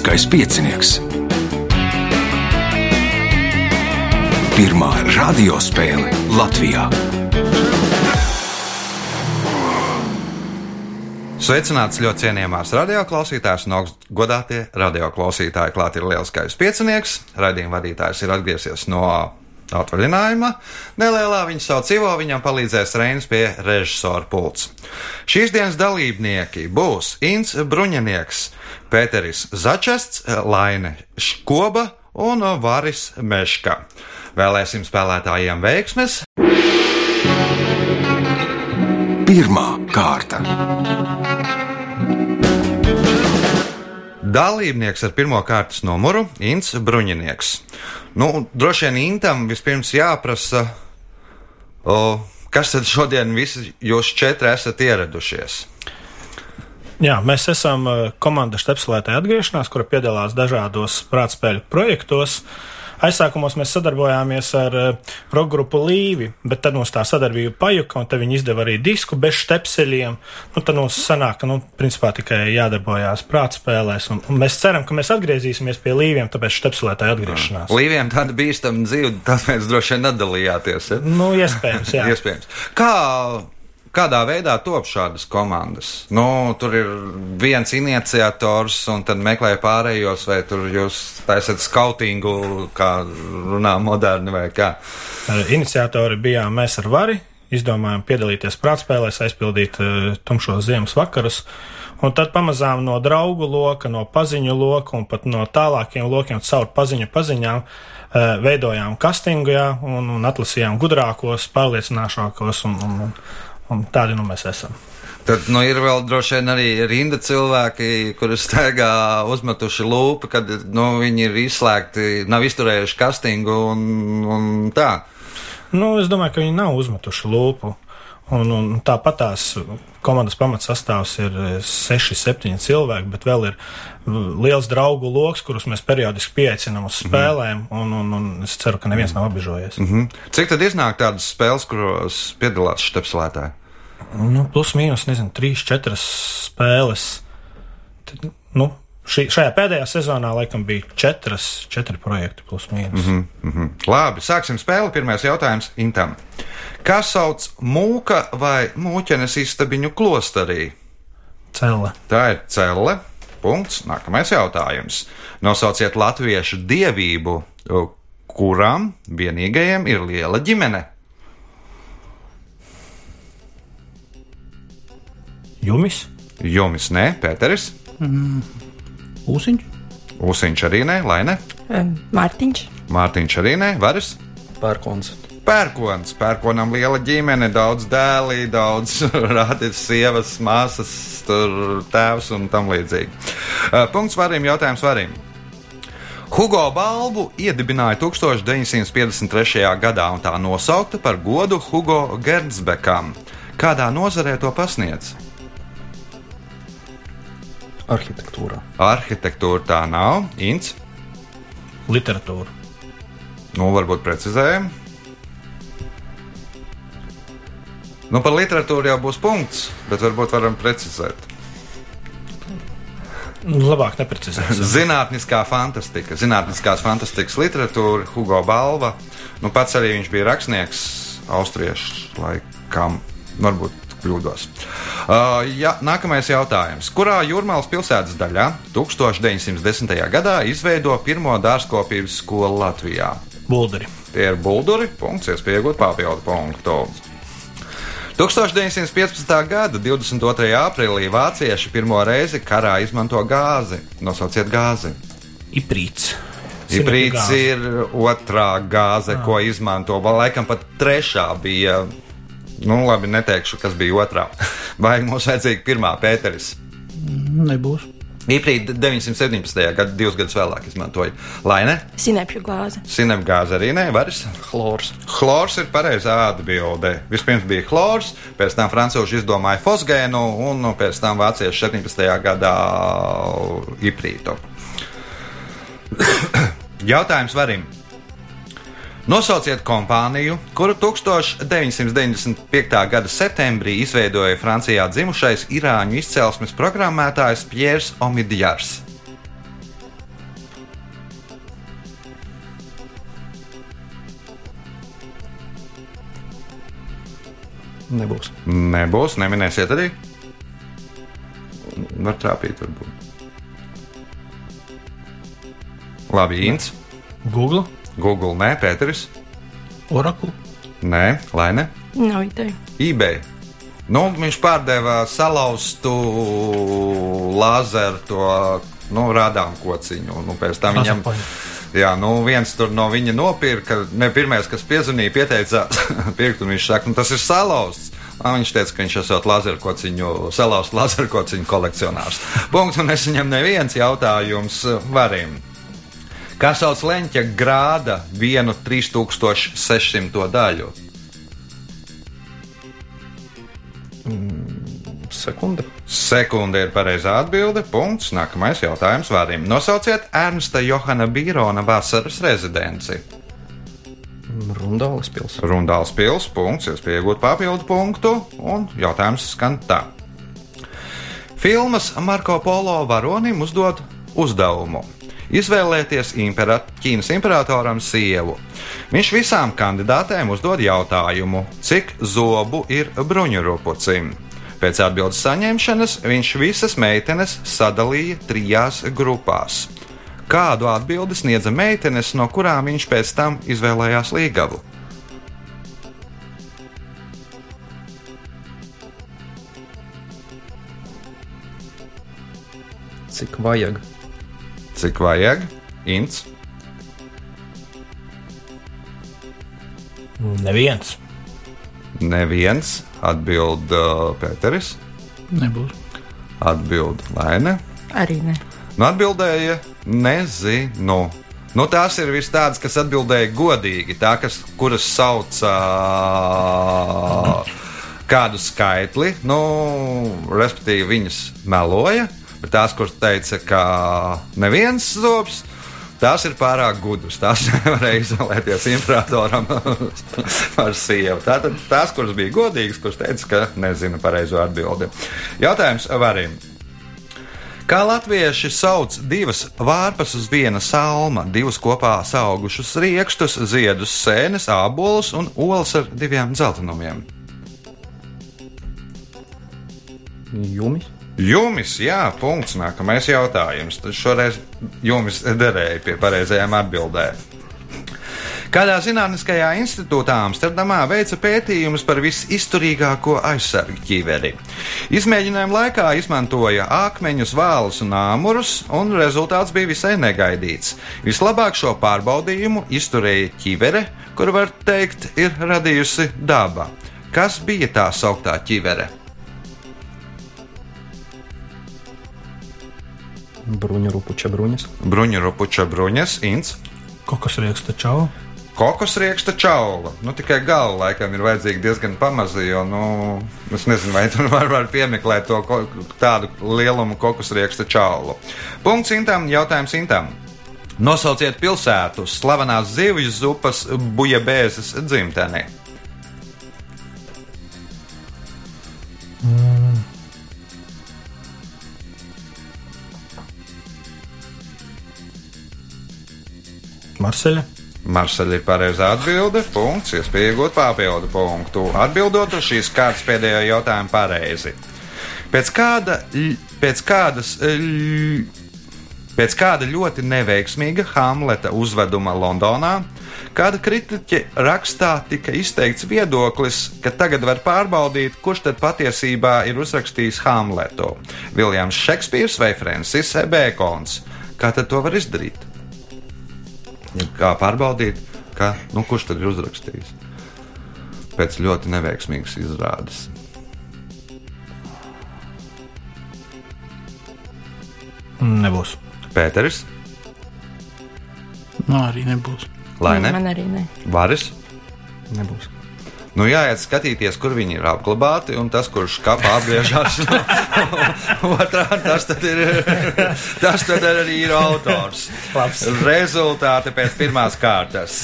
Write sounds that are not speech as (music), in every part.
Lieliskais piecinieks. Pirmā radiospēle Latvijā. Sveicināts ļoti cienījamās radioklausītājas un augstgadātie radioklausītāji. Klāt ir lielskais piecinieks. Radījuma vadītājs ir atgriezies no atvaļinājuma. Nelielā viņa sauc Ivo, viņam palīdzēs Reinas pie režisora pults. Šīs dienas dalībnieki būs Inns Bruņinieks, Pēteris Začests, Laine Škoba un Varis Meška. Vēlēsim spēlētājiem veiksmes! Pirmā kārta. Dalībnieks ar pirmā kārtas numuru - Inns Bruņinieks. Nu, droši vien Intam vispirms jāprasa, o, kas tad šodien visi jūs četri esat ieradušies? Jā, mēs esam uh, komanda Stepslētāja atgriešanās, kura piedalās dažādos prātspēļu projektos. Aizsākumos mēs sadarbojāmies ar uh, roka grupu Līvi, bet tad mums tā sadarbība pajuka, un te viņi izdeva arī disku bez stepseļiem. Nu, tad mums sanāk, ka, nu, principā tikai jādarbojās prātspēlēs, un, un mēs ceram, ka mēs atgriezīsimies pie Līviem, tāpēc Stepslētāja atgriešanās. Līviem tāda bīstama dzīve, tāpēc droši vien nedalījāties. Ja? Nu, iespējams, jā. (laughs) Iespējams. Kā Kādā veidā top šādas komandas? Nu, tur ir viens iniciators, un tad meklē pārējos, vai tur jūs taisat skautingu, kā runā moderni, vai kā? Iniciatori bijām mēs ar Vari, izdomājām piedalīties prātspēlēs, aizpildīt uh, tumšos ziemas vakarus. Un tad pamazām no draugu loka, no paziņu loka un pat no tālākiem lokiem caur paziņu paziņām uh, veidojām kastingu jā, un, un atlasījām gudrākos, pārliecināšākos un, un, un Un tādi nu mēs esam. Tad nu, ir vēl droši vien arī rinda cilvēki, kurus staigā uzmetuši lūpu, kad nu, viņi ir izslēgti, nav izturējuši kastingu un, un tā. Nu, es domāju, ka viņi nav uzmetuši lūpu. Un, un tāpat tās komandas pamatsastāvs ir 6, 7 cilvēki, bet vēl ir liels draugu lokus, kurus mēs periodiski pieaicinām uz spēlēm. Mm -hmm. un, un, un es ceru, ka neviens nav apbežojies. Mm -hmm. Cik tad iznāk tādas spēles, kuros piedalās štepslētāji? Nu, plus mīnus, nezinu, trīs, četras spēles. Tad, nu, šī, šajā pēdējā sezonā laikam bija četras, četri projekti plus mīnus. Mm -hmm, mm -hmm. Labi, sāksim spēli. Pirmais jautājums Intam. Kā sauc mūka vai mūķenes istabiņu klosterī? Celle. Tā ir celle. Punkts. Nākamais jautājums. Nosauciet latviešu dievību, kurām vienīgajiem ir liela ģimene. Jumis? Jumis, nē, Pēteris. Mm. Usiņš. Usiņš arī nē, Laine. Mārtiņš. Mārtiņš arī nē, Varis. Pērkons. Pērkons. Pērkonam liela ģimene, daudz dēlī, daudz (laughs) rādīt sievas, māsas, tur tēvs un tam līdzīgi. Punkts varim, jautājums varim. Hugo balvu iedibināja 1953. gadā un tā nosaukta par godu Hugo Gernsbekam. Kādā nozarē to pasniedz? Arhitektūrā. Arhitektūra tā nav. Ints. Literatūra. Nu, varbūt precizējam. Nu, par literatūru jau būs punkts, bet varbūt varam precizēt. Nu, labāk neprecizēt. (laughs) Zinātniskā fantastika, zinātniskās fantastikas literatūra, Hugo Balva. Nu, pats arī viņš bija rakstnieks, austriešu laikam. Varbūt kļūdos. Uh, ja, nākamais jautājums. Kurā Jūrmālas pilsētas daļā 1910. gadā izveido pirmo dārzkopības skolu Latvijā? Bulduri. Tie ir bulduri. Punkts, iespēja iegūt papildu punktu. 1915. gada 22. aprīlī vācieši pirmo reizi karā izmanto gāzi. Nosauciet gāzi. Iprīts. Iprīts ir otrā gāze, ah. ko izmanto. Laikam pat trešā bija Nu, labi, neteikšu, kas bija otrā. (laughs) Vai mums vajadzīga pirmā pēteris? Nebūs. Īprīt 917. gadā, divus gadus vēlāk, izmantoja Laine. Sinepju gāze. Sinepju gāze arī nevaras. Chlors. Chlors ir pareizā atbilde. Vispirms bija chlors, pēc tam francūži izdomāja fosgēnu, un pēc tam vācieši 17. gadā iprītu. (coughs) Jautājums varim. Nosauciet kompāniju, kuru 1995. gada septembrī izveidoja Francijā dzimušais irāņu izcelsmes programmētājs Piers Omidjārs. Nebūs. Nebūs, neminēsiet arī. Var trāpīt, varbūt. Labi, Inns. Google. Google, nē, Pēteris. Oracle. Nē, Laine. Nav ideja. eBay. Nu, viņš pārdeva salauztu lāzeru, to nu, rādām kociņu. Nu, pēc tam viņam, jā, nu, viens tur no viņa nopirka. Ne pirmais, kas piezvanīja, pieteicās (laughs) pirkt, un viņš saka, nu, tas ir salauzts. Un viņš teica, ka viņš esot lazerkociņu, salauztu lazerkociņu kolekcionārs. Punkts, un es viņam neviens jautājums varim. Kā sauc leņķa grāda vienu 3600 daļu? Sekunde. Sekunde ir pareizā atbilde. Punkts. Nākamais jautājums vārdim. Nosauciet Ernsta Johana Bīrona vasaras rezidenci. Rundāles pilsēta. Rundāls pils, punkts, jūs pieaugat papildu punktu, un jautājums skan tā. Filmas Marko Polo varonim uzdod uzdevumu. Izvēlēties impera, Ķīnas imperatoram sievu. Viņš visām kandidātēm uzdod jautājumu, cik zobu ir bruņurupucim. Pēc atbildes saņemšanas viņš visas meitenes sadalīja trijās grupās. Kādu atbildi sniedza meitenes, no kurām viņš pēc tam izvēlējās līgavu? Cik vajag? Cik vajag? Ints. Neviens. Neviens atbild uh, Pēteris, Nebūs. atbild Laine. Arī ne. Nu, atbildēja, nezinu. Nu, tās ir visas tādas, kas atbildēja godīgi, tā, kas, kuras sauc uh, kādu skaitli, nu, respektīvi, viņas meloja, bet tās, kuras teica, ka neviens zobs, tās ir pārāk gudras. Tās (laughs) nevarēja izvēlēties imperatoram (laughs) par sievu. Tātad tās, kuras bija godīgas, kuras teica, ka nezina pareizo atbildi. Jautājums varim. Kā latvieši sauc divas vārpas uz viena salma, divus kopā augušus rīkstus, ziedus, sēnes, ābolus un olas ar diviem dzeltenumiem? Jumis. Jumis, jā, punkts. Nākamais jautājums. Tad šoreiz jumis derēja pie pareizajām atbildēm. Kādā zinātniskajā institūtā Amsterdamā veica pētījumus par visizturīgāko aizsargu ķīveri. Izmēģinājuma laikā izmantoja akmeņus, vālus un āmurus, un rezultāts bija visai negaidīts. Vislabāk šo pārbaudījumu izturēja ķīvere, kuru var teikt, ir radījusi daba. Kas bija tā sauktā ķīvere? Bruņu rupuča bruņas. Bruņu rupuča bruņas, ints. Kokos rieksta čau. Kokos rieksta čaula. Nu, tikai galva laikam ir vajadzīga diezgan pamaza, jo, nu, es nezinu, vai tur (laughs) var, var piemeklēt to ko, tādu lielumu kokos rieksta čaulu. Punkts intam, jautājums intam. Nosauciet pilsētu slavenās zivju zupas bujabēzes dzimtenē. Marseļa. Marseļa ir pareizā atbilde. Punkts, iespēja iegūt papildu punktu. Atbildot uz šīs kārtas pēdējo jautājumu pareizi. Pēc kāda, pēc kādas, ļ- pēc kāda ļoti neveiksmīga Hamleta uzveduma Londonā, kāda kritiķa rakstā tika izteikts viedoklis, ka tagad var pārbaudīt, kurš tad patiesībā ir uzrakstījis Hamletu - Viljams Šekspīrs vai Francis Bēkons. Kā tad to var izdarīt? Kā pārbaudīt, ka, nu, kurš tad ir uzrakstījis? Pēc ļoti neveiksmīgas izrādes. Nebūs. Pēteris, Nu, arī nebūs. Laine, Man arī ne. Varis. Nebūs. Nu, jāiet skatīties, kur viņi ir apglabāti, un tas, kurš kapā apgriežas (laughs) no otrā, tas ir, tas arī ir autors. Labs. Rezultāti pēc pirmās kārtas.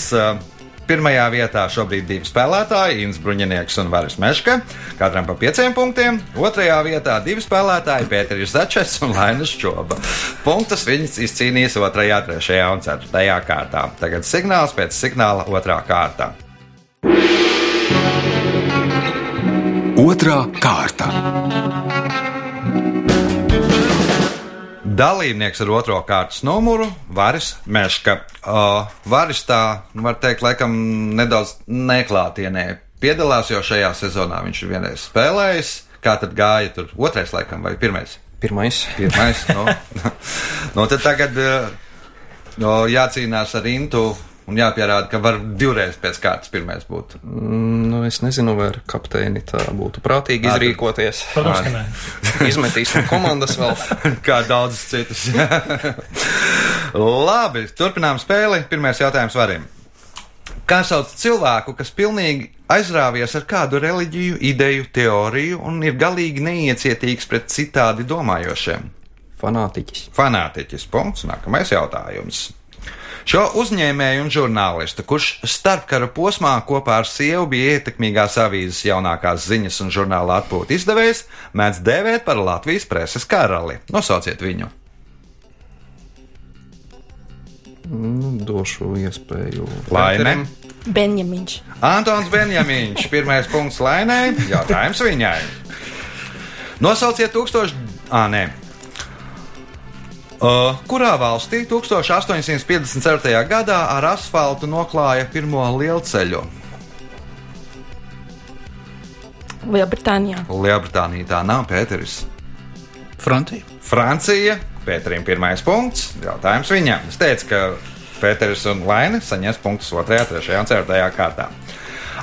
Pirmajā vietā šobrīd divi spēlētāji, Inns Bruņinieks un Varis Meška, katram pa pieciem punktiem. Otrajā vietā divi spēlētāji, Pēteris Začets un Lainas Čoba. Punktus viņas izcīnīs otrajā, trešajā un ceturtajā kārtā. Tagad signāls pēc signāla otrā kārta. Otra kārta. Dalībnieks ar otro kārtas numuru - Varis Meška. Uh, Varis tā, var teikt, laikam nedaudz neklātienē piedalās, jo šajā sezonā viņš ir vienreiz spēlējis. Kā tad gāja tur otrais, laikam, vai pirmais? Pirmais. Pirmais, no. (laughs) no tad tagad uh, no, jācīnās ar Intu un jāpierāda, ka var divreiz pēc kārtas pirmais būt. Mm, Nu, es nezinu, vai ar kapteini tā būtu prātīgi Ā, tad- izrīkoties. Protams, ka nē. Izmetīsim komandas vēl. (laughs) Kā daudzas citas. (laughs) Labi, turpinām spēli. Pirmais jautājums varim. Kā sauc cilvēku, kas pilnīgi aizrāvies ar kādu reliģiju, ideju, teoriju un ir galīgi neiecietīgs pret citādi domājošiem? Fanātiķis. Fanātiķis. Punkts. Nākamais jautājums. Šo uzņēmēju un žurnālistu, kurš starpkara posmā kopā ar sievu bija ietekmīgās avīzes jaunākās ziņas un žurnāla atpūta izdevējs, mēdz dēvēt par Latvijas preses karali. Nosauciet viņu. Nu, došu iespēju. Pēterim. Benjamins. Antons Benjamīns. Pirmais punkts Lainai. Jautājums viņai. Nosauciet tūkstoš. Ā, nē. Uh, kurā valstī 1854. gadā ar asfaltu noklāja pirmo lielceļu? Lielbritānijā. Lielbritānija tā nav Pēteris. Francija. Francija. Pēterim pirmais punkts. Jautājums viņam. Es teicu, ka Pēteris un Laina saņems punktus 2, 3 un 4 kārtā.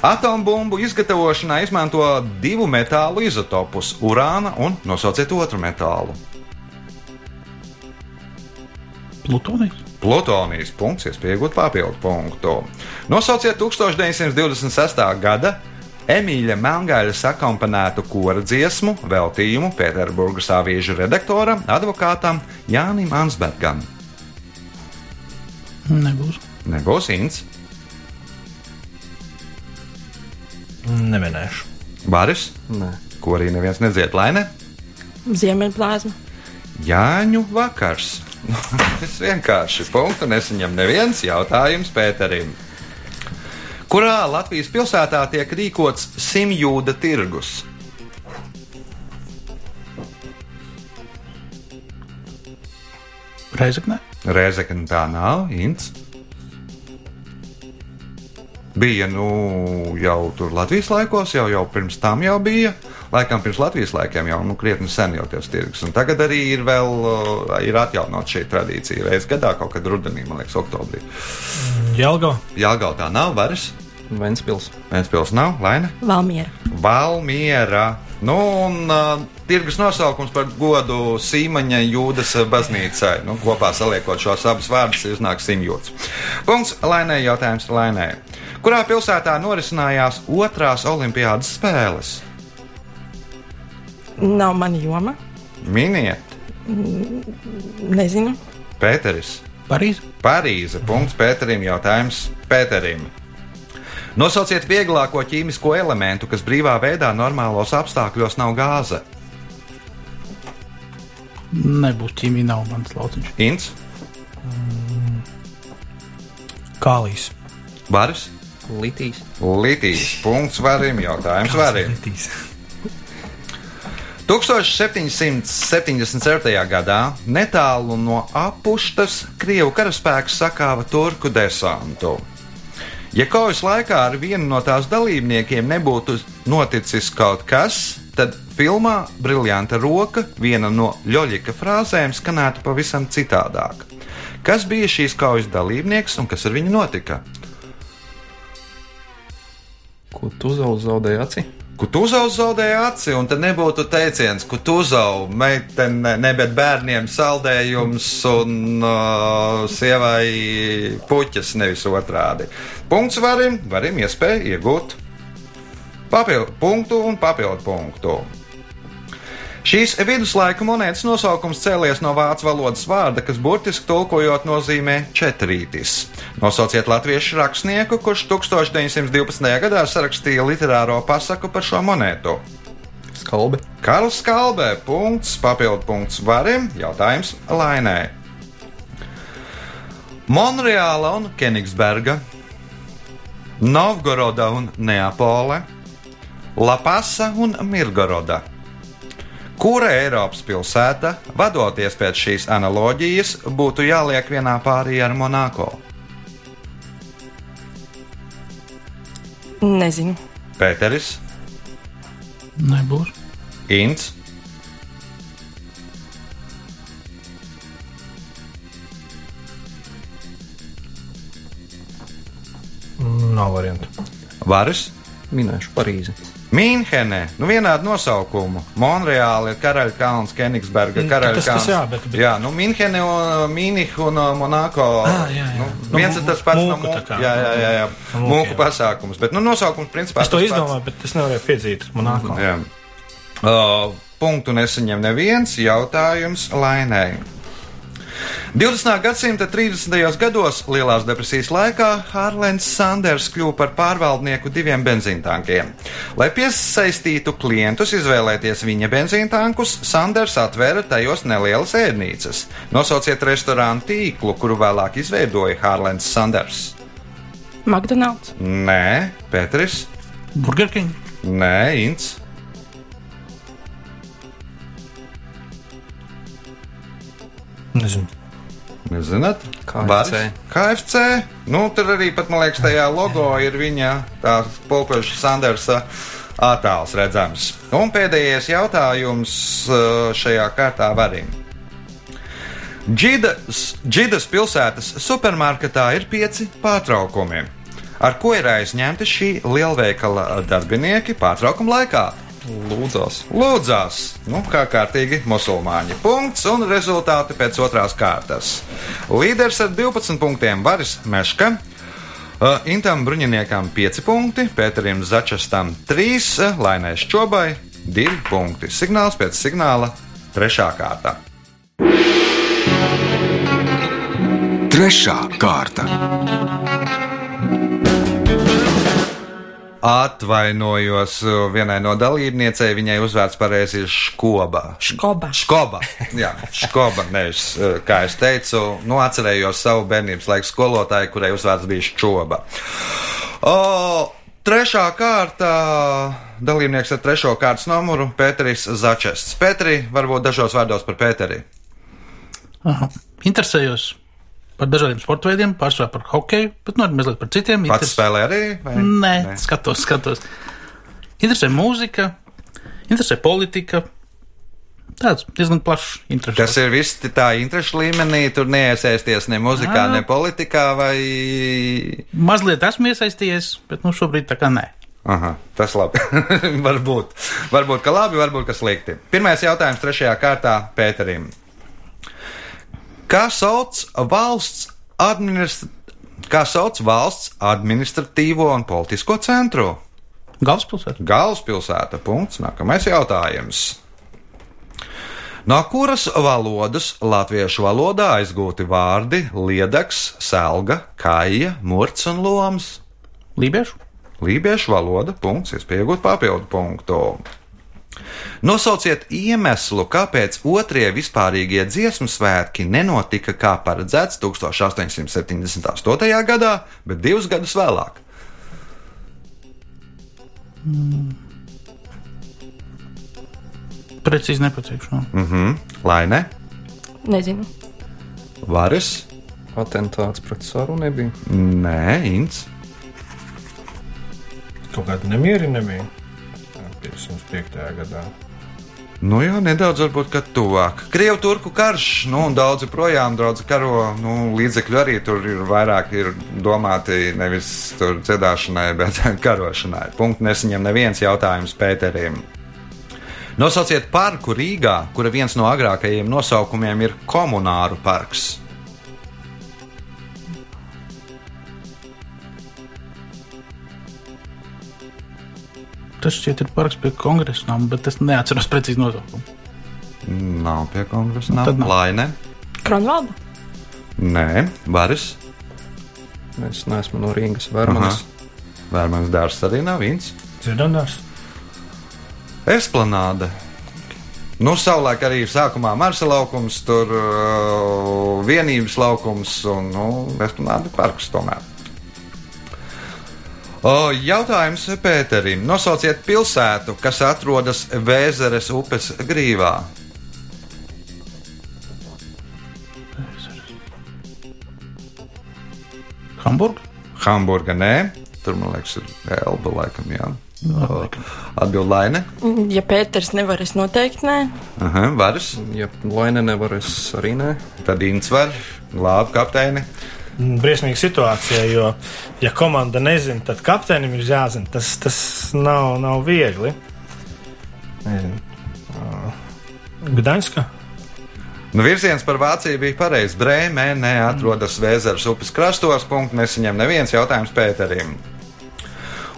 Atombumbu izgatavošanā izmanto divu metālu izotopus - urāna un nosauciet otru metālu. Plutonijas. Plutonijas punkts, iespējot papildu punktu. Nosauciet 1926. gada Emīļa Melngaļa sakomponētu kora dziesmu veltījumu Pēterburgas avīžu redaktoram, advokātam Jānim Ansbergam. Nebūs. Nebūs Inns, Neminēšu. Baris, Nē. ko arī neviens nedzied, lai ne? Ziemeļplāzma. Jāņu vakars. (laughs) Tas vienkārši punktu nesaņem neviens jautājums Pēterim. Kurā Latvijas pilsētā tiek rīkots simjūda tirgus? Reizekne. Reizekne tā nav, Ints. Bija nu, jau tur Latvijas laikos, jau, jau pirms tam jau bija. Laikam pirms Latvijas laikiem jau nu, krietni sen jau tas tirgus. Un tagad arī ir vēl uh, ir atjaunot šī tradīcija. Reizes gadā, kaut kad rudenī, man liekas, oktobrī. Jelgava. Jāgauta tā nav, varas. Ventspils. Vēnspils nav, Laina. Valmiera. Valmiera. Nu, un uh, tirgus nosaukums par godu Sīmaņa jūdas baznīcai. Nu, kopā saliekot šos abus vārdus, iznāk simjūts. Punkts Lainai jautājums Lainai. Kurā pilsētā norisinājās otrās olimpiādas spēles? Nav mana joma. Miniet, Nezinu. Pēteris. Parīze. Parīze. Punkts Pēterim. Jautājums Pēterim. Nosauciet vieglāko ķīmisko elementu, kas brīvā veidā normālos apstākļos nav gāze. Nebūs ķīmija, nav mans lauciņš. Ints, Kālijas. Baris, Litīs. Litīs. Punkts varim. Jautājums varim. 1777. gadā netālu no apuštas Krievu karaspēks sakāva turku desantu. Ja kaujas laikā ar vienu no tās dalībniekiem nebūtu noticis kaut kas, tad filmā Brillanta roka viena no Ļoļika frāzēm skanētu pavisam citādāk. Kas bija šīs kaujas dalībnieks un kas ar viņu notika? Ko tu zaudēji zaudēji aci? Kutuzovs zaudēja aci, un tad nebūtu teiciens, ka Kutuzovs meitene, ne bet bērniem saldējums un uh, sievai puķis, nevis otrādi. Punkts varim, varim iespēju iegūt papildu punktu un papildu punktu. Šīs viduslaika monētas nosaukums cēlies no vācu valodas vārda, kas burtiski tulkojot nozīmē četrītis. Nosauciet latviešu rakstnieku, kurš 1912. gadā sarakstīja literāro pasaku par šo monētu. Skalbe. Karls Kalbē, punkts, papildu punkts varim, jautājums Lainē. Monreāla un Kenigsberga, Novgoroda un Neapole, Lapasa un Mirgoroda. Kura Eiropas pilsēta, vadoties pēc šīs analoģijas, būtu jāliek vienā pārī ar Monako? Nezinu. Pēteris, Nebūs. Inns, Nav variantu. Varis. Minēšu Parīzi. Mīnhenē, nu vienādi nosaukumu. Monreāli ir Karaļkalns, Kenigsberga, Mm, Karaļkalns. tas- tas jā, bet- bet- jā, nu Mīnhene un Mīnih un uh, Monako. Ah, jā, jā. Nu, Nu, viens ir tas pats no mūku tā mūku. Jā, jā, jā, jā. Mūku, Mūku jā. pasākums, bet nu nosaukums principā Es to izdomāju, bet es nevarēju piedzīt monēto. Jā. Uh, punktu nesaņem neviens jautājums Lainai. 20. gadsimta 30. gados Lielās depresijas laikā Hārlēns Sanders kļuva par pārvaldnieku diviem benzīntankiem. Lai piesaistītu klientus izvēlēties viņa benzīntankus, Sanders atvēra tajos nelielas ēdnīcas. Nosauciet restorānu tīklu, kuru vēlāk izveidoja Hārlēns Sanders. McDonald's. Nē, Pēteris, Burger King. nē, Ints. Nezinu. Nezināt? KFC. KFC. Nu, tur arī, pat, man liekas, tajā logo ir viņa tās polkoša Sandersa attēls redzams. Un pēdējais jautājums uh, šajā kārtā varim. Džidas, Džidas pilsētas supermarketā ir pieci pārtraukumi. Ar ko ir aizņemti šī lielveikala darbinieki pārtraukuma laikā? Lūdzās. Lūdzās, nu, kā kārtīgi musulmaņi. Punkts un rezultāti pēc otrās kārtas. Līderis ar 12 punktiem Varis Meška. Uh, Intam Bruņiniekam 5 punkti, Pēterim Začastam 3, Lainai Šķobai 2 punkti. Signāls pēc signāla 3. kārta. Trešā kārta. Atvainojos uh, vienai no dalībniecei, viņai uzvārds pareizi ir Škoba. Škoba. Škoba. Jā, škoba. Nevis, uh, kā es teicu, nu, atcerējos savu bērnības laiku skolotāju, kurai uzvārds bija Škoba. O, trešā kārta. Dalībnieks ar trešo kārtas numuru - Pēteris Začests. Pēteri, varbūt dažos vārdos par Pēteri. Aha. Interesējos par dažādiem sporta veidiem, pārsvarā par hokeju, bet nu arī mazliet par citiem. Pats spēlē arī? Vai? Nē, Nē, skatos, skatos. Interesē mūzika, interesē politika. Tāds diezgan plašs interesi. Tas ir viss tā interešu līmenī, tur neiesaisties ne muzikā, Ā. ne politikā, vai Mazliet esmu iesaistījies, bet nu šobrīd tā kā nē. Aha, tas labi. (laughs) varbūt. varbūt, ka labi, varbūt, ka slikti. Pirmais jautājums trešajā kārtā Pēterim. Kā sauc valsts administratīvo? Kā sauc valsts administratīvo un politisko centru? Galvaspilsēta. Galvaspilsēta. Punkts. Nākamais jautājums. No kuras valodas latviešu valodā aizgūti vārdi liedaks, selga, kaija, murts un loms? Lībiešu. Lībiešu valoda, punkts, iespēja iegūt papildu punktu. Nosauciet iemeslu, kāpēc otrie vispārīgie dziesmu svētki nenotika kā paredzēts 1878. gadā, bet divus gadus vēlāk. Precīzi nepateikšu. Mhm. Lai ne? Nezinu. Varas? Atentāts pret saru nebija. Nē, Inns. Kaut kāda nemieri nebija. Jā, 505. gadā. Nu jā, nedaudz varbūt, tuvāk. Krievu turku karš, nu, un daudzi projām daudz karo, nu, līdzekļu arī tur ir vairāk ir domāti nevis dziedāšanai, (laughs) bet karošanai. Punkts nesaņem neviens jautājums Pēterim. Nosauciet parku Rīgā, kura viens no agrākajiem nosaukumiem ir Komunāru parks. Tas šķiet ir parks pie kongresa nama, bet es neatceros precīzi nosaukumu. Nav pie kongresa, nav Tad nav. Laine. Kronvalda. Nē, Baris. Es neesmu no Rīgas vērmanas. Vērmans dārsts arī nav viens. Dzirdams, Esplanāde. Nu, savulaik arī sākumā Marsa laukums, tur uh, vienības laukums un nu, Esplanāde parks tomēr. O, jautājums Pēterim. Nosauciet pilsētu, kas atrodas Vēzeres upes grīvā. Hamburga. Hamburga nē, tur man liekas, ir Elba laikam, jā. Atbild Laine. Ja Pēters nevar, es noteikti nē. Aha, varas. Ja Laina nevar, es arī nē. Tad Inns var glābt kapteini. Briesmīga situācija, jo, ja komanda nezina, tad kapteinim ir jāzina. Tas, tas nav, nav viegli. Nezinu. Gdaņska? Nu, virziens par Vāciju bija pareizs. Brēmē atrodas Vēzeres upes krastos. Punkts nesaņem neviens jautājums Pēterim.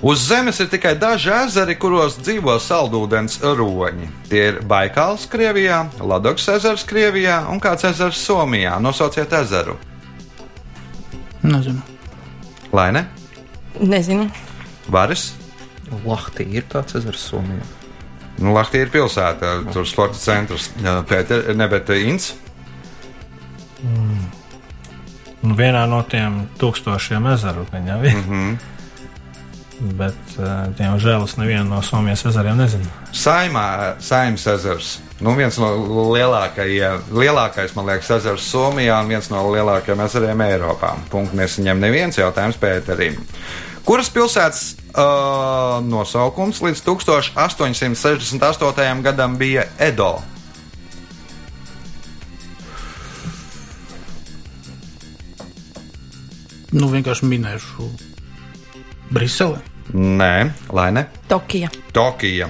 Uz Zemes ir tikai daži ezeri, kuros dzīvo saldūdens roņi. Tie ir Baikāls Krievijā, Ladoks ezers Krievijā un kāds ezers Somijā. Nosauciet ezeru. Nezinu. Laine, Nezinu. Varis. Lahtī ir tāds ezers Somijā. Nu, Latvija ir pilsēta, tur sporta centrs. Pēter, ne, bet eh, Inns. Nu, vienā no tiem tūkstošiem ezeru viņam ir. Mm -hmm. Bet, eh, diemžēl, es nevienu no Somijas ezeriem nezinu. Saimā, Saimnes ezers. Nu, viens no lielākajiem, lielākais, man liekas, ezers Somijā un viens no lielākajiem ezeriem Eiropā. Punkts nesaņem neviens jautājums Pēterim. Kuras pilsētas uh, nosaukums līdz 1868. gadam bija Edo? Nu, vienkārši minēšu Brisele. Nē, Laine. Tokija. Tokija.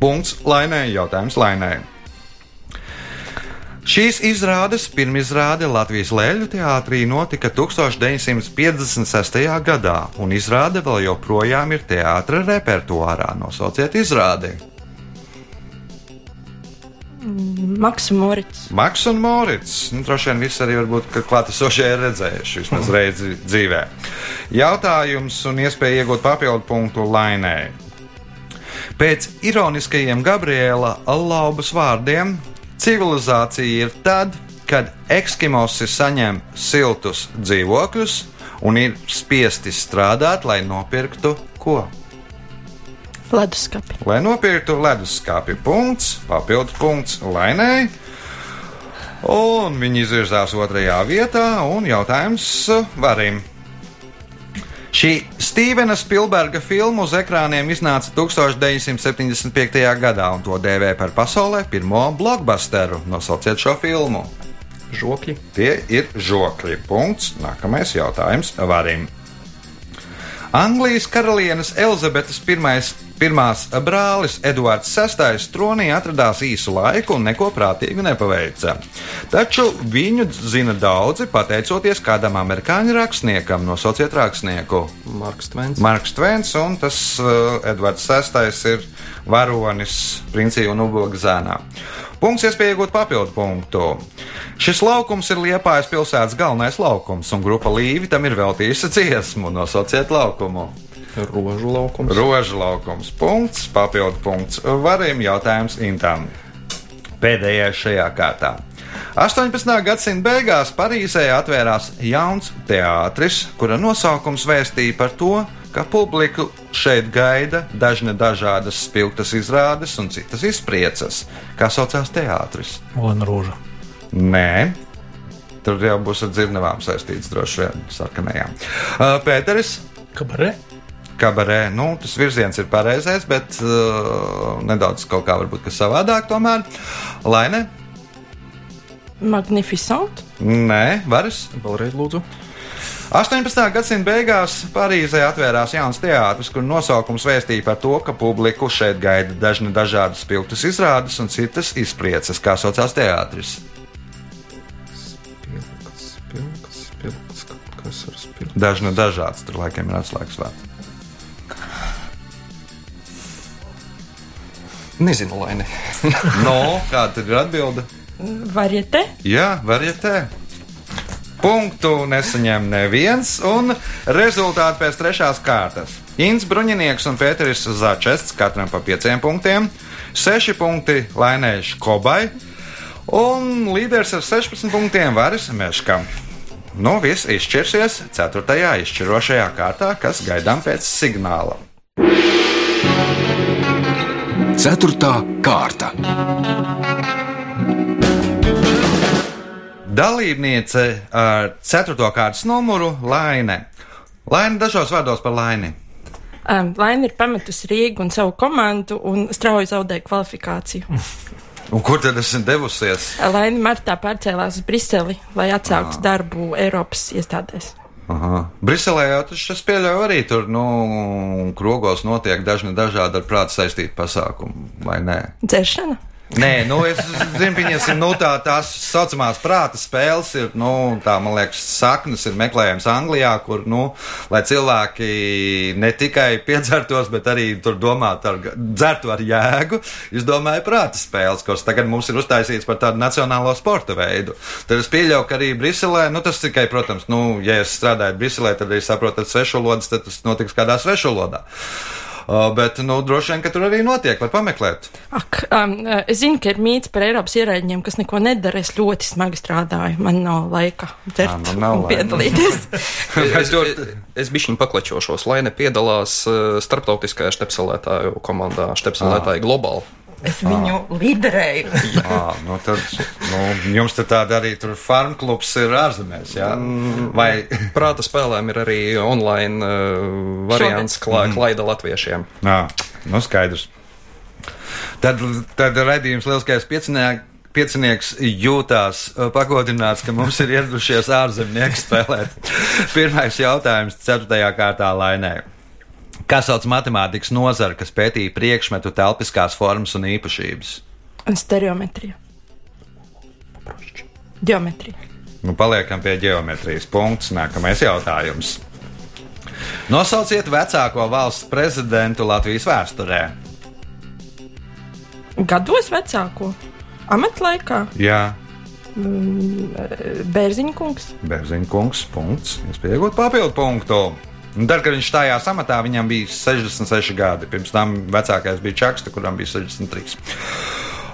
Punkts Lainē, jautājums Lainē. Šīs izrādes pirmizrāde Latvijas Lēļu teātrī notika 1956. gadā, un izrāde vēl joprojām ir teātra repertuārā. Nosauciet izrādi. Maks un Morits. Maks un Morits. Nu, droši vien visi arī varbūt klātesošie ir redzējuši vismaz reizi dzīvē. Jautājums un iespēja iegūt papildu punktu Lainē. Pēc ironiskajiem Gabriela Allaubas vārdiem civilizācija ir tad, kad ekskimosi saņem siltus dzīvokļus un ir spiesti strādāt, lai nopirktu ko? Leduskapi. Lai nopirktu leduskapi, punkts, papildu punkts Lainai. Un viņi izvirzās otrajā vietā, un jautājums varim. Šī Stevena Spilberga filma uz ekrāniem iznāca 1975. gadā, un to dēvē par pasaulē pirmo blockbusteru. Nosauciet šo filmu. Žokļi. Tie ir žokļi. Punkts. Nākamais jautājums varim. Anglijas karalienes Elizabetes I. Pirmās brālis Edvards VI tronī atradās īsu laiku un neko prātīgu nepaveica. Taču viņu zina daudzi, pateicoties kādam amerikāņu rakstniekam. Nosauciet rakstnieku. Marks Tvens. Marks Tvens, un tas uh, Edvards VI ir varonis Princī un Ubaga zēnā. Punkts, iespēja iegūt papildu punktu. Šis laukums ir Liepājas pilsētas galvenais laukums, un grupa Līvi tam ir veltījusi dziesmu. Nosauciet laukumu. Rožu laukums. Rožu laukums. Punkts, papildu punkts. Varim jautājums Intam. Pēdējais šajā kārtā. 18. gadsimta beigās Parīzē atvērās jauns teātris, kura nosaukums vēstīja par to, ka publiku šeit gaida dažne dažādas spilgtas izrādes un citas izpriecas. Kā saucās teātris? Olena Rūža. Nē. Tur jau būs ar dzirnavām saistīts droši vien sarkanajām. Pēteris, Kabarē. Kabarē, nu, tas virziens ir pareizais, bet uh, nedaudz kaut kā varbūt kas savādāk tomēr. Laine? Magnificent. Nē, varas. Vēlreiz lūdzu. 18. gadsimta beigās Parīzē atvērās jauns teātris, kur nosaukums vēstīja par to, ka publiku šeit gaida dažne dažādas spilgtas izrādes un citas izpriecas, kā saucās teātris. Spilgts, spilgts, spilgts. Kas ar spilgts. Dažne dažādas, tur laikam ir atslēgas vārds. Nezinu, lai ne. (laughs) No, kāda ir atbilde? Varietē. Jā, varietē. Punktu nesaņem neviens, un rezultāti pēc trešās kārtas. Inns Bruņinieks un Pēteris Začests katram pa pieciem punktiem, seši punkti Lainēš Kobai, un līderis ar 16 punktiem Varis Meškam. Nu, viss izšķirsies 4. izšķirošajā kārtā, kas gaidām pēc signāla. Ceturtā kārta. Dalībniece ar 4. kārtas numuru Laine. Laine dažos vārdos par Laini. Um, Laina ir pametusi Rīgu un savu komandu un strauji zaudēja kvalifikāciju. (laughs) Un kur tad esat devusies? Laina martā pārcēlās uz Briseli, lai atsāktu darbu Eiropas iestādēs. Aha. Briselē jau tas es pieļauju arī tur, nu, krogos notiek dažni dažādi ar prātu saistīti pasākumi, vai ne? Dzeršana? Nē, nu, es zinu, ir nu, tā, tās saucamās prāta spēles, ir, nu, tā, man liekas, saknes ir meklējams Anglijā, kur, nu, lai cilvēki ne tikai piedzertos, bet arī tur domātu ar, dzertu ar jēgu, es domāju, prāta spēles, kuras tagad mums ir uztaisīts par tādu nacionālo sporta veidu. Tad es pieļauju, ka arī Briselē, nu, tas tikai, protams, nu, ja es strādāju Briselē, tad arī saprotat svešvalodas, tad tas notiks kādā svešvalodā. Uh, bet, nu, droši vien, ka tur arī notiek, var pameklēt. Ak, um, es zinu, ka ir mīts par Eiropas ierēģiem, kas neko nedara. Es ļoti smagi strādāju. Man nav laika dzert nu nav un laika. piedalīties. (laughs) Es, es, es bišķiņu paklačošos, lai nepiedalās eh, starptautiskajā štepselētāju komandā, štepselētāji globāli. Es viņu līderēju. À, nu tad, nu, jums te tāda arī tur farm klubs ir ārzemēs, jā? Vai, Prāta spēlēm ir arī online uh, variants klā, klaida latviešiem. jā, nu skaidrs. Tad, tad redzījums lielskais piecinieks. Piecinieks jūtās uh, pagodināts, ka mums ir ieradušies ārzemnieki spēlēt. Pirmais jautājums, ceturtajā kārtā lainē. Kā sauc matemātikas nozara, kas pētīja priekšmetu telpiskās formas un īpašības? Stereometrija. Geometrija. Nu, paliekam pie geometrijas punkts. Nākamais jautājums. Nosauciet vecāko valsts prezidentu Latvijas vēsturē. Gados vecāko. Amatlaikā Jā, Bērziņa kungs. Bērziņa kungs. Punkts. Es pieaugu papildu punktu. Tad, kad viņš stājās amatā, viņam bija 66 gadi. Pirms tam vecākais bija Čakste, kuram bija 63.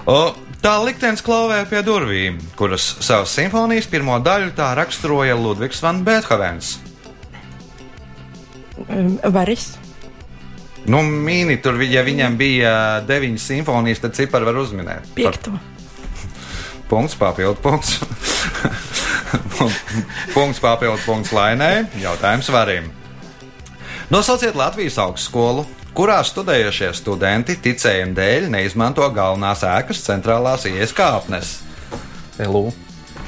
O, tā liktenis klauvē pie durvīm, kuras savas simfonijas pirmo daļu tā raksturoja Ludvigs van Beethovens. Varis. Nu, mīni tur, ja viņam bija deviņas simfonijas, tad cipari var uzminēt. Piekto. (laughs) Punkts, papildu punkts. (laughs) punkts, papildu punkts lainē. Jautājums varim. Nosauciet Latvijas augstskolu, kurā studējošie studenti ticējuma dēļ neizmanto galvenās ēkas centrālās ielas kāpnes. LU.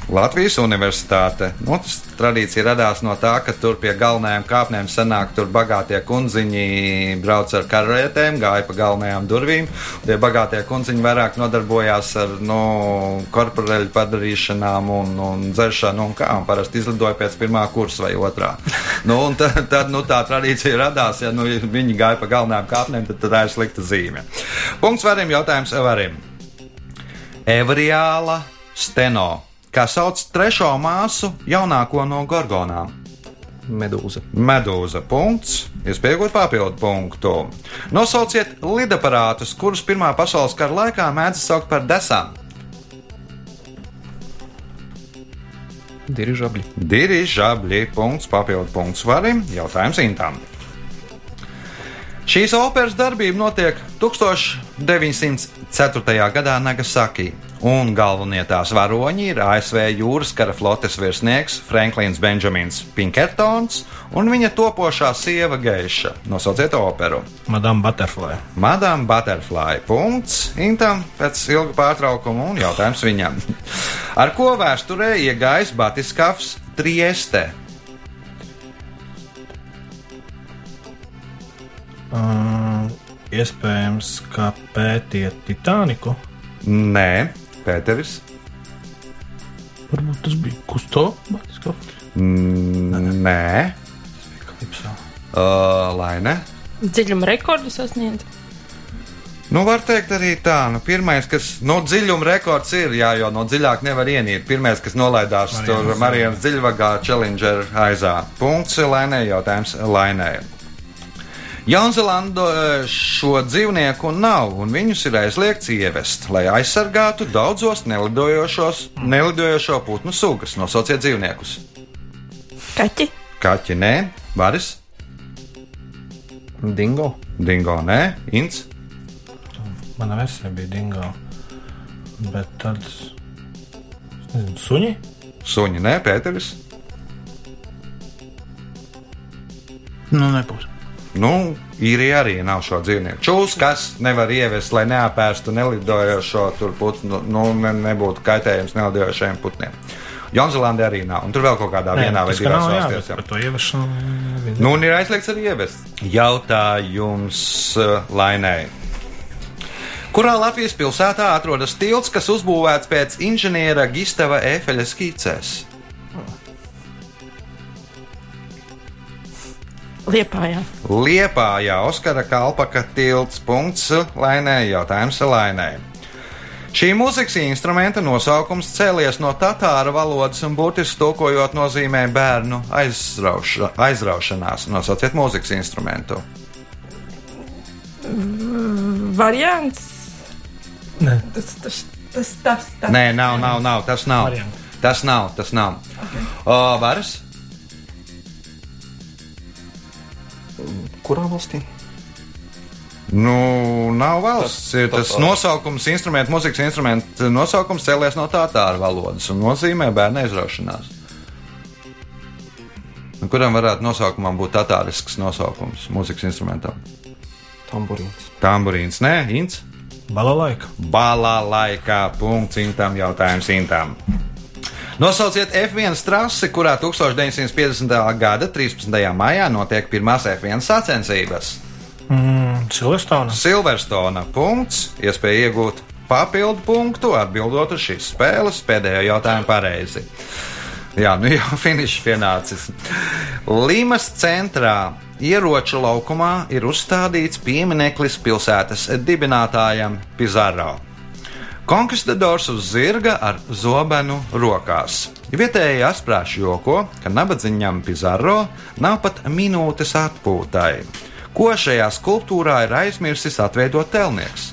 Latvijas universitāte. Nu, tas tradīcija radās no tā, ka tur pie galvenajām kāpnēm senāk tur bagātie kundziņi brauc ar karētēm, gāja pa galvenajām durvīm. Tie bagātie kundziņi vairāk nodarbojās ar nu, korporaļu padarīšanām un, un dzeršanu un kā. Un parasti izlidoja pēc pirmā kursa vai otrā. (laughs) nu, un tad, tad nu, tā tradīcija radās, ja nu, viņi gāja pa galvenajām kāpnēm, tad, tad tā ir slikta zīme. Punkts varim, jautājums varim. Evriāla Steno, kā sauc trešo māsu jaunāko no gorgonām. Medūza. Medūza punkts, iespējot papildu punktu. Nosauciet lidaparātus, kurus Pirmā pasaules kara laikā mēdz saukt par desām. Dirižabļi. Dirižabļi, punkts, papildu punkts varim, jautājums Intam. Šīs operas darbība notiek 1904. gadā Nagasaki, un galvenie tās varoņi ir ASV jūras kara flotes virsnieks Franklins Benjamins Pinkertons un viņa topošā sieva Geiša. Nosauciet operu. Madame Butterfly. Madame Butterfly. Punkts Intam pēc ilga pārtraukuma un jautājums viņam. (laughs) Ar ko vēsturē iegājis Batiskafs Trieste? Uh, iespējams, ka pētiet Titaniku. Nē, Pēteris. Varbūt tas bija kusto. Batiskā. Mm, Nē, uh, Laine. Dziļuma rekordu sasniedz. Nu, var teikt arī tā, nu, pirmais, kas, nu, dziļuma rekords ir, jā, jo no dziļāk nevar ienīt. Pirmais, kas nolaidās Marianas tur Marijas dziļvagā, Challenger aizā. Punkts Lainē, jautājums Lainē. Jaunzēlandē šo dzīvnieku nav, un viņus ir aizliegts ievest, lai aizsargātu daudzos nelidojošos, nelidojošo putnu sugas. Nosauciet dzīvniekus. Kaķi, Kaķi nē, Varis, Dingo. Dingo nē, Ints, Mana versija bija dingo. Bet tad. es Nezinu, suņi? Suņi nē, Pēteris. Nu, nebūs. Nu, īrija arī nav šo dzīvnieku. Čūs, kas nevar ievest, lai neapēstu nelidojošo putnu, nu, ne, nebūtu kaitējums nelidojošajiem putniem. Jaunzēlandē arī nav. Un tur vēl kaut kādā vienā vai divās valstīs. Par to ieviešanu. Nu, un ir aizliegts arī ievest. Jautājums uh, Lainai. Kurā Latvijas pilsētā atrodas tilts, kas uzbūvēts pēc inženiera Gistava Efeļa skicēs? Liepājā. Liepājā Oskara Kalpaka tilts. Punkts Lainai. Jautājums Lainai. Šī mūzikas instrumenta nosaukums cēlies no tatāra valodas un būtiski tulkojot nozīmē bērnu aizrauša, aizraušanās. Nosauciet mūzikas instrumentu. Variants. Nē. Tas, tas, tas, tas, tas. Nē, nav, nav, nav tas nav. Varianti. Tas nav, tas nav. O, varas? Kurā valstī? Nu, nav valsts. Ir tas tatāri. nosaukums, instrumentu, mūzikas instrumentu nosaukums cēlies no tatāra valodas un nozīmē bērnu aizraušanās. Nu, Kuram varētu nosaukumam būt tatārisks nosaukums mūzikas instrumentam? Tamburīns. Tamburīns, nē, Ints. Balalaika. Balā laikā, punkts intam, jautājums intam. Nosauciet F1 trasi, kurā 1950. gada 13. maijā notiek pirmās F1 sacensības. Mm, Silverstone. Silverstona punkts, iespēja iegūt papildu punktu, atbildot uz šīs spēles pēdējo jautājumu pareizi. Jā, nu jau (laughs) finišs pienācis. Limas centrā ieroču laukumā ir uzstādīts piemineklis pilsētas dibinātājam Pizarro. Konkistadors uz zirga ar zobenu rokās. Vietējie asprāši joko, ka nabadzīgam Pizarro nav pat minūtes atpūtai. Ko šajā skulptūrā ir aizmirsis atveidot telnieks?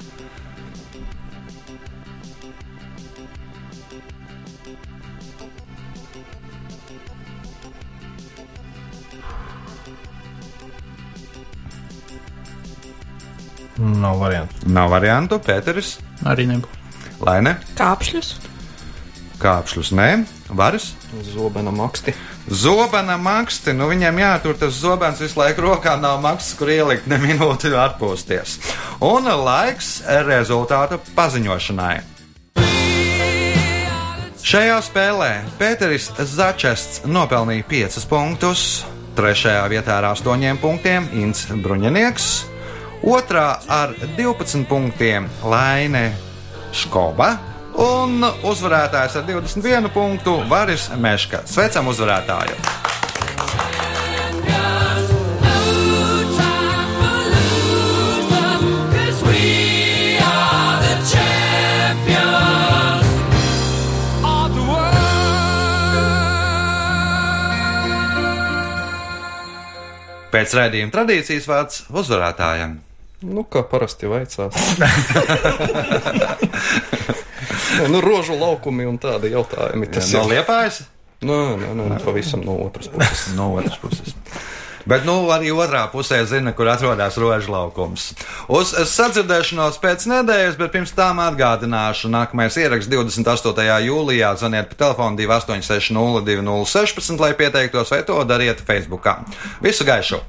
Nav variantu. Nav variantu, Pēteris, Arī nebūs. Laine, Kāpšļus. kāpšļus, nē, varas. Zobena maksti. Zobena maksti, nu viņam jātur tas zobens visu laiku rokā, nav maksas, kur ielikt ne minūti atpūsties. Un laiks rezultātu paziņošanai. Šajā spēlē Pēteris Začests nopelnīja 5 punktus, 3. vietā ar 8 punktiem Inns Bruņinieks, 2. ar 12 punktiem Laine Škoba un uzvarētājs ar 21 punktu Varis Meška. Sveicam uzvarētāju! Pēc raidījuma tradīcijas vārds uzvarētājiem. Nu, kā parasti veicās. Nē, nu, rožu laukumi un tādi jautājumi. Tas no ir liepājas, Nē, nē, nē, pavisam no otras puses. (laughs) no otras puses. Bet nu, arī otrā pusē zina, kur atrodas rožu laukums. Uz sadzirdēšanos pēc nedēļas, bet pirms tam atgādināšu, nākamais ieraksts 28. jūlijā. Zvaniet pa telefonu 286, 0216, lai pieteiktos, vai to dariet Facebook. Visu gaišu!